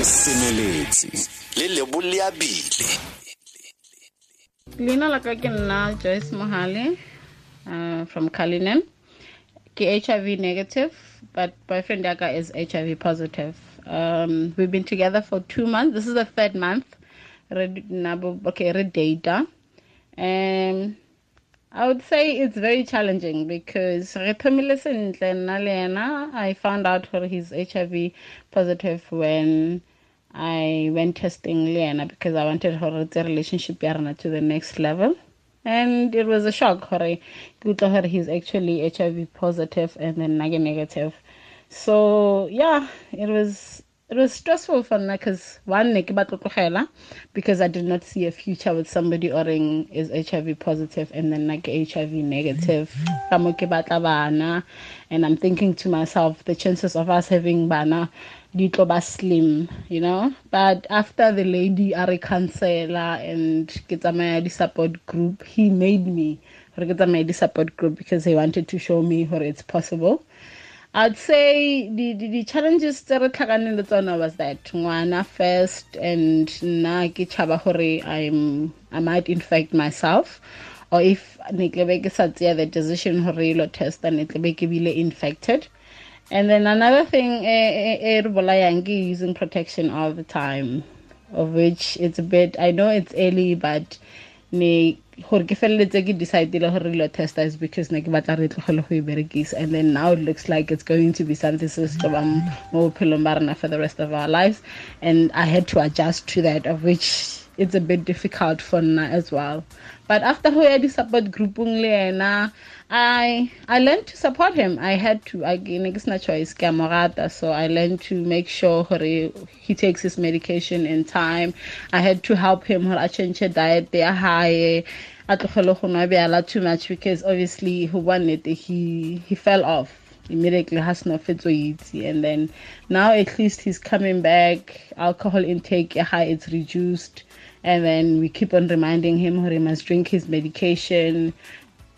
le semeletse le leboleabile leina la ka ke nna joyce mohale uh, from cullinan. Ke hiv negative but boyfriend yaka is hiv positive. Um, we've been together for two months. This is the third month. Okay re data. Um, I would say it's very challenging because I found out he's HIV positive when I went testing Liana because I wanted her the relationship to the next level. And it was a shock to her he's actually HIV positive and then negative. So yeah, it was it was stressful for me because one because I did not see a future with somebody or is HIV positive and then like HIV negative. and I'm thinking to myself the chances of us having bana ditlo slim, you know. But after the lady are counselor and get a support group, he made me get a support group because he wanted to show me where it's possible. I'd say the, the, the challenges le tsona was that ngwana first and gore I'm I might infect myself. Or if ne ke be ke sa tseya the decision gore ilo test ne ke be infected. And then another thing e using protection all the time of which it's a bit I know it's early but ne gore ke feleletse ke decidele gore re testa is because ne ke batla re tlogele go e berekisa. And then now it looks like it's going to be something se se tloba mo bophelong ba for the rest of our lives. And i had to adjust to that of which it's a bit difficult for nna as well but after ho ya di-support groupung le I I learned to support him. I had to. I it's not choice. So I learned to make sure he takes his medication in time. I had to help him. I change diet. They are high. too much because obviously he wanted he fell off immediately has no easy and then now at least he's coming back alcohol intake high it's reduced and then we keep on reminding him he must drink his medication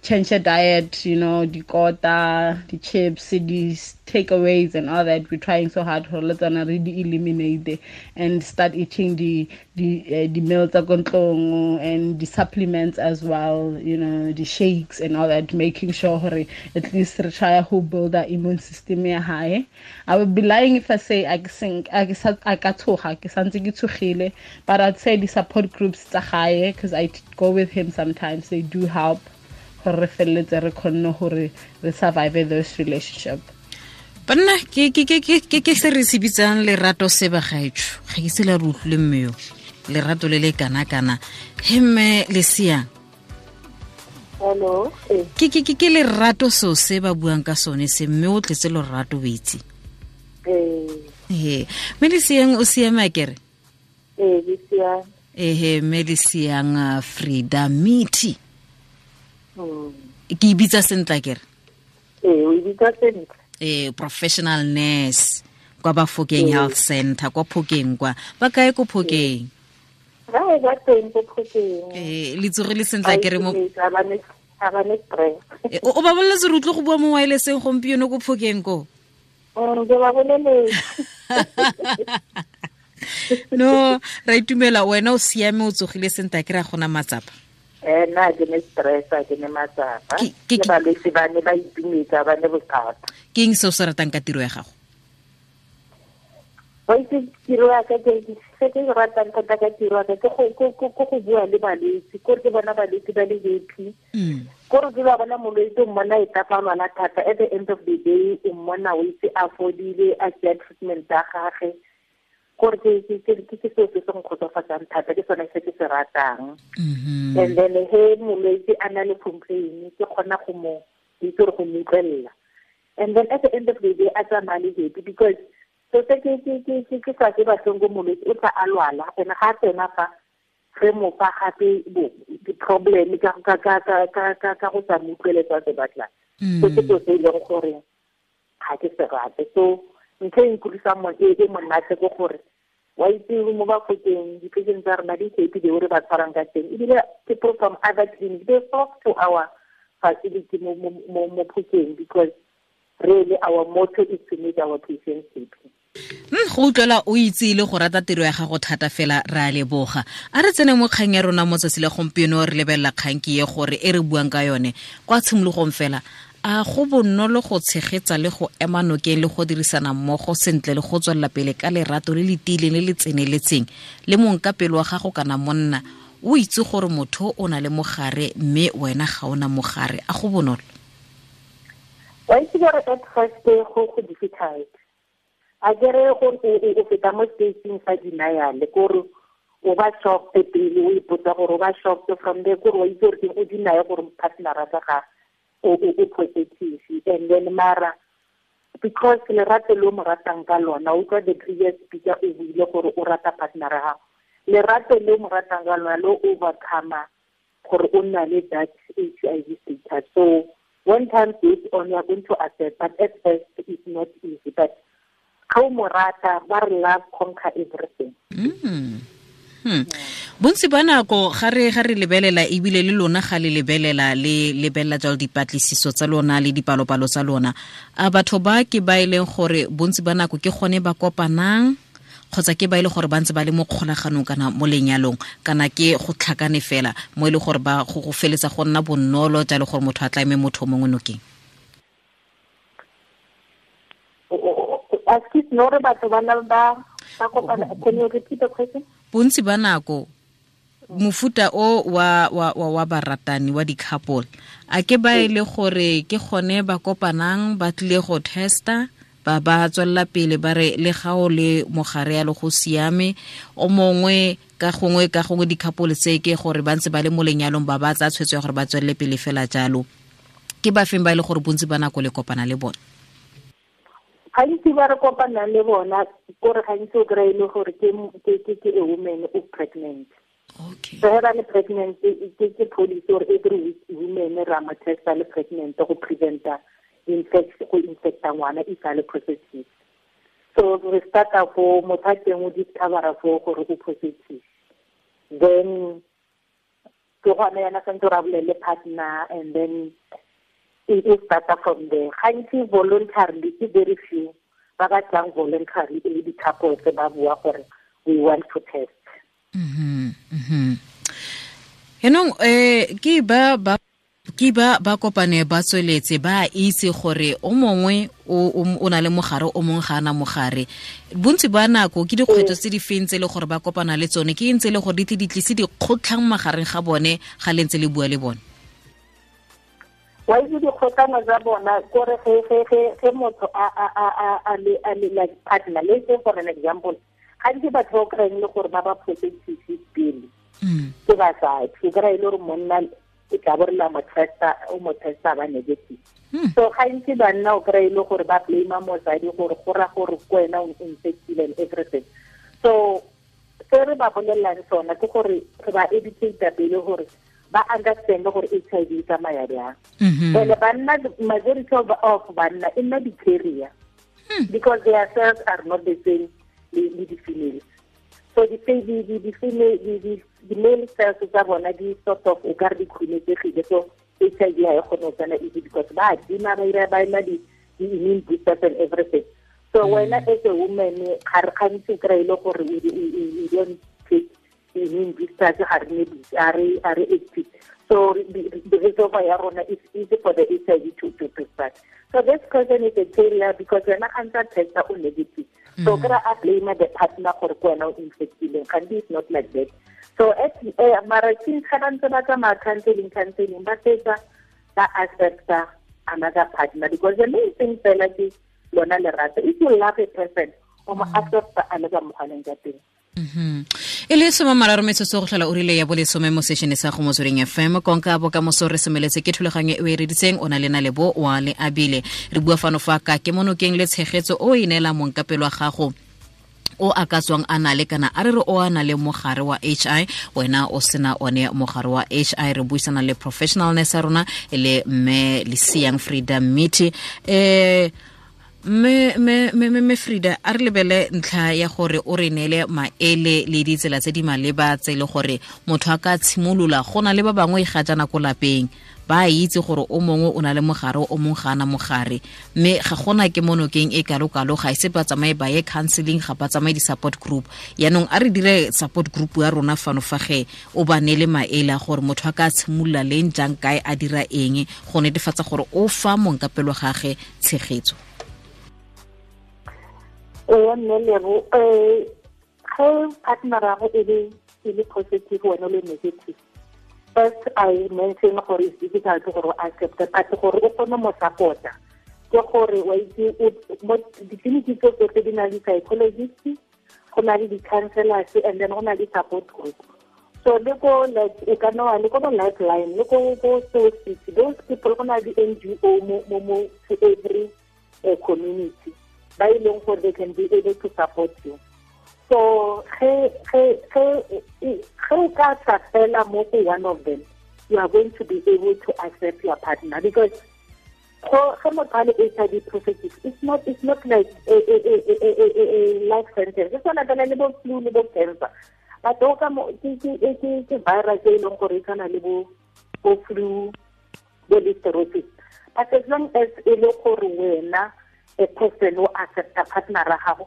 change your diet, you know, the kota, the chips, the takeaways and all that. We're trying so hard for let's really eliminate the, and start eating the the uh, the meals and the supplements as well, you know, the shakes and all that, making sure at least try to build that immune system high. I would be lying if I say I think I I but I'd say the support groups because I go with him sometimes. They do help gore re feleletse re kgonne gore re survive those relationship. Banna ke se re se bitsang lerato se bagaetsho. Ga ke se la re utlwile mmeo lerato le le kana-kana. He mme leseang ke lerato seo se ba buang ka sone se mme o tletse lorato o itse. Ee. Mme leseang o siame akere ehe mme leseang uh, frida miti ke ibitsa sentla kere? Eh professional nurse kwa bafokeng health center kwa phokeng kwa. Ba kae ko phokeng eh le sentla kere mo o ba boletse re utlwe go bua mo wirelesseng gompieno ko phokeng ko? No ra itumela wena o siame o tsogile sentle kere a gona matsapa eh nna ke ne stress ke ne matsapa. Ke balwetse ba ne ba itumetsa ba ne bothata. Ke eng se o se ratang ka tiro ya gago? Wa itse tiro ya ka ke se ke ratang thata ka tiro ya ka ke go bua le balwetse kore ke bona balwetse ba le happy. Kore ke ba bona molwetse o mmona e tapa lwala thata at the end of the day o mmona o itse a fodile a treatment ya gage gore ke ke seo se se nkgotsofatsang thata ke sone se ke se ratang. Mm-hmm. And then he molwetse a na le complain ke kgona go mo itse gore go mo utlwelela. And then at the end of the day a tsamaya le happy because so se ke sa ke batleng ko molwetse o tla a lwala and ga tsena fa re mo fa gape di-problem ka go sa mo utlweletsa se batlang mm. so ke seo se e leng gore ga ke se rate. So ntho e nkutlwisang e monate ke gore wa itse mo bafokeng di-patient tsa rona di happy the re ba tshwarang ka teng. Ebile people from other clinic they flock to our facility mo phokeng because really our motto is to make our patients happy. Mm, go utlwela o itse le go rata tiro ya gago thata fela re a leboga. A re tsene mo kgang ya rona mo tsatsi le gompieno re lebelela kgangke ye gore e re buang ka yone kwa tshimologong fela a go bonolo go tshegetsa le go ema nokeng le go dirisana mmogo sentle le go tswelela pele ka lerato le le tiileng le le tseneletseng. Le mong ka pelo wa gago kana monna o itse gore motho o na le mogare mme wena ga o na mogare. A go bonolo. Wa itse gore at first go go difficult. A kere gore o feta mo stageng sa denial kore o ba shocked pele o ipotsa gore o ba shocked from there. Kore wa itse gore o dinaye gore partnera sa o positive and then mara because lerato le o mo ratang ka lona utlwa the previous speaker o buile gore o rata partnera gago lerato le o mo ratang ka lona le overcome gore o nna le that h i v status so when time goes on you going to accept but at first it's not easy but ga o mo rata ba re love conquer everything mm. Hmm. bontsi ba nako ga re ga re lebelela ebile le lona ga le lebelela le lebelela jalo dipatlisiso tsa lona le dipalopalo tsa lona. A batho ba ke ba e leng gore bontsi ba nako ke gone ba kopanang kgotsa ke ba e le gore ba ntse ba le mo kgolaganong kana mo lenyalong kana ke go tlhakane fela mo e le gore ba go go feletsa go nna bonolo jalo gore motho a tlaeme motho mongwe nokeng. Excuse no re batho ba na ba ba kopana can you repeat the question bontsi ba nako mofuta o wa wa wa, wa baratani wa di-couple. A ke ba e le gore ke gone ba kopanang ba tlile go testa ba ba tswelela pele ba re le ga o le mogare ya le go siame o mongwe ka gongwe ka gongwe di-couple tse ke gore ba ntse ba le mo lenyalong ba ba tsa tshwetso ya gore ba tswelele pele fela jalo. Ke ba feng ba e le gore bontsi ba nako le kopana le bone gantsi ba re kopanang le bona kore gantsi o kry-e le gore ke a woman o pregnant. So ge ba le pregnant ke policy gore every week woman ra mo testa le pregnant go preventa go infecta ngwana e sa le positive. So re starta fo motho a teng o discovera fo gore o positive. Then ke gona yana santse ra bolele partner and then it is starta from there. Gantsi voluntarily ke very few ba ba tlang voluntarily e le di-couples ba bua gore we want to test. Mhm mhm eh ke ba ba kopane ba tsweletse ba itse gore o mongwe o na le mogare o mongwe ga ana mogare. Bontsi ba nako ke dikgwetlho tse di feng tse le gore ba kopana le tsone? Ke ntse le gore di tle di tlise dikgotlhang magareng ga bone ga le ntse le bua le bone wa itse dikgotlhano tsa bona kore ge motho a le like partner le se for an example gantsi batho ba o kry-eng le gore ba ba pele ke basadi o kry-e le gore monna e tla bo re la mo testa o ba negative. So gantsi banna o kry-e le gore ba blame mosadi gore go ra gore ko wena o infectile and everything. So se re ba bolelelang sona ke gore re ba educata pele gore ba understand gore h i v e tsamaya bjang mm-hmm. and banna majority of banna e nna di-carrier hmm. because their cells are not the same le di-females so di-male cells tsa bona di sort of o kare di khunetsegile. So h i v ga e kgone go tsena easy because ba dima ba ira ba ena di-immune boosters and everything. So hmm. wena as a woman gantsi o kry-ile gore we don't take immune boosters ga re ne a re active so the reservoir ya rona is easy for the h i v to, to, start so this person is a carrier because wena gantsi a testa o negative so kry a blame the partner gore ke wena o infectileng kanti is not like that so at uh, mara since ga ba ntse ba tsamaya counseling counseling ba fetsa ba accepta another partner because the main thing fela ke lona lerato if you love a person o mo accepta a le ka mokgwaneng ka teng e le some mararo metsotso go tlhola o rile ya bolesome mo sešhone sa go motsweding fm konka bokamoso re semeletse ke thulaganyo e o e reditseng o na le na le bo wa le abile. Re bua fano fa ka ke monokeng le tshegetso o e neela monkapelo wa gago. O a ka tswang a na le kana a re re o a na le mogare wa h i wena o sena one mogare wa h i. Re buisana le professionalness ya rona e le mme leseang freedom meet um me me me me Frida a re lebele ntlha ya gore o re neele maele le ditsela tse di maleba tse le gore motho a ka tshimolola go na le ba bangwe ga jana ko lapeng ba itse gore o mongwe o na le mogare o mongwe ga ana mogare. Mme ga gona ke mo nokeng e kalo-kalo ga ise ba tsamaye ba ye counseling ga ba tsamaye di-support group. Yaanong a re dire support group ya rona fano fa ge o ba neele maele gore motho a ka tshimolola leng jang kae a dira eng go netefatsa gore o fa monkapelo gage tshegetso ee mme lebo um ge partner rage e le e le positive wena o le negative first i mention gore it's difficult gore o accepte but gore o kgone mo supporta. Ke gore wa itse tso tsotlhe di na le psychologist go na le di-councelors and then go na le support group. So le ko e ka nna le ko bo lifeline le ko those people ba e leng gore they can be able to support you. So ge o ka sa fela mo go one of them you are going to be able to accept your partner because ge motho a le HIV positive it's not it's not like a, a, a, a, a, a life sentence. E tshwana fela le bo flu le bo cancer. But o ka ke virus e leng gore e tshwana le bo flu bo listeriosis but as long as e le gore wena a person o accepta partner ra gago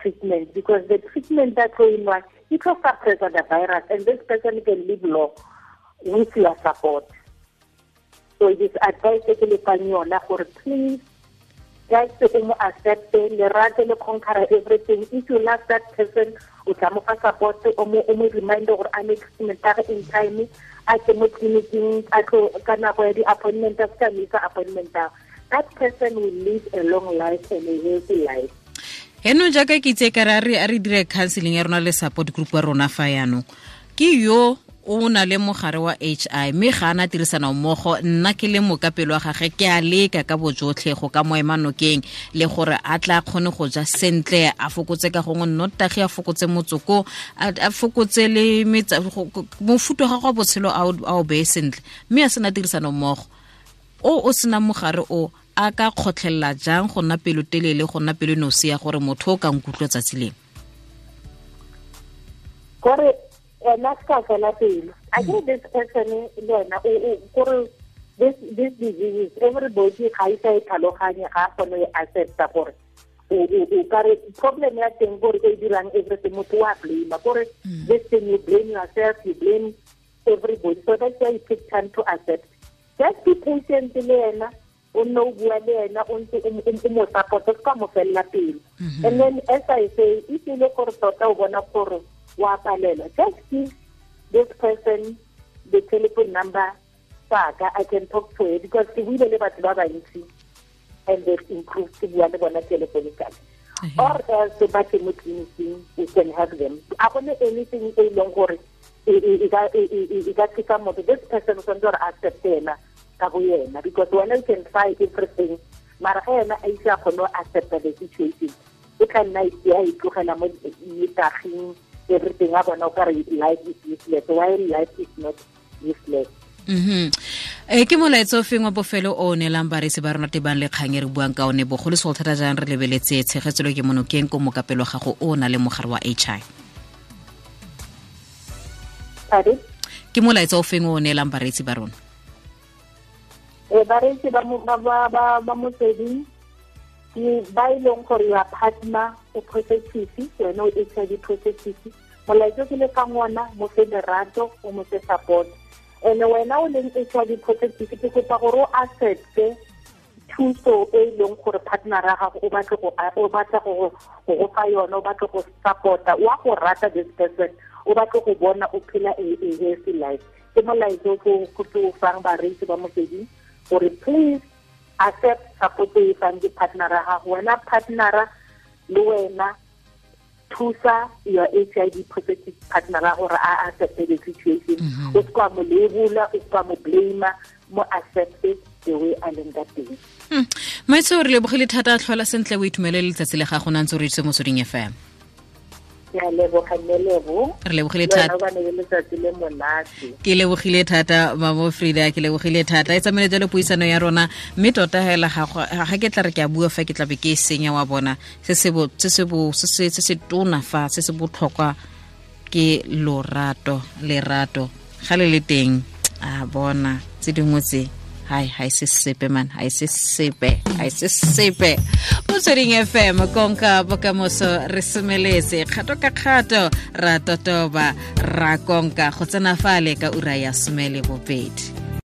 treatment because the treatment that o e nwang e tlo suppressa the virus and this person can live long with your support. So it is advice e ke le fang yona please guys o mo accepte lerate le conquer everything. If you love that person o tla mo support o mo o mo remind gore a make treatment a in time a ke mo clinicing a tlo ka nako ya di-appointment a misa appointment a that person will live a long life and a healthy life. Eno jaaka ke itse ka re a re dire counseling ya rona le support group ya rona fa yaanong ke yo o na le mogare wa h i mme ga ana tirisano mmogo nna ke le mokapelo wa gage ke a leka ka bojotlhe go ka mo emanokeng le gore a tla kgone go ja sentle a fokotse ka gongwe nnotagi a fokotse motsoko a fokotse le mofuto ga go botshelo a o beye sentle mme a sena tirisano mmogo. O o senang mogare o a ka kgotlhelela jang go nna pelo telele go nna pelo nosi ya gore motho o ka nkutlwa tsatsi leng? Kore ena ska fela pelo i think this person le wena kore this this disease everybody ga e sa e tlhaloganye ga a kgone e accepta gore o kare problem ya teng kore e dirang everything motho wa blame kore this thing you blame yourself you blame everybody. So that's why you take time to accept. Just be patient le yena o nne o bua le yena o ntse o mo support-a se ka mo felela pelo mhm. and then as i say if e le gore tota o bona gore wa palela just give this person the telephone number saka i can talk to her because ke buile le batho ba bantsi and they've improved ke bua le bona telephonically mhm. or else ba ke mo clinicing we can help them. A gone anything e leng gore e ka thusa motho. This person o tshwanetse gore accept ena ka bo yena because wena you can try everything mara ga yena a ise a kgone go accepta the situation. E tla nna a e tlogela mo metaging everything a bona o kare life is useless. While life is not useless? Mhm e ke molaetso o feng wa bofelo o neelang baresi ba rona tebang le kgang e re buang ka one? Bogolo segolo thata jang re lebeletse tshegetselo ke monokeng ko mokapelo gago o na le mogare wa h i ke molaetso o feng o neelang bareetsi ba rona e bareetsi ba motsweding ba e leng gore ya partner o positive wena o h i v positive molaetso ke le ka ngwana mo fe lerato o mo fe support. And wena o leng h i v positive ke kopa gore o accepte thuso e e leng gore partner ya gago o batle go go fa yona o batle go supporta wa go rata this person o batle go bona o phela a healthy life. Ke molaetso ke o fang bareetsi ba motsweding gore please accept support e fang ke partnera gago wena partnera le wena thusa your h i v positive partnera gore a accepte the situation. O se kwa mo lebola o se kwa mo blama mo accepte the way a leng ka teng. Maitse o re lebogile thata a tlhola sentle o itumelele letsatsi le gago gona ntse o re itse mo soding fm ke a leboga mme re lebogile thata. Ba letsatsi le monate. Ke lebogile thata mamo frida ke lebogile thata. E tsamaile jalo puisano ya rona mme tota hela ga ke tla re ke a bua fa ke tlabe ke senya wa bona. Se se tona fa se se botlhokwa ke lorato lerato. Ga le le teng a bona. Tse dingwe tse hai ha e se sepe man. Ha e se sepe ha e se sepe motsweding fm konka bokamoso re semeletse. Kgato ka kgato ra totoba ra konka. Go tsena fale ka ura ya somele bobedi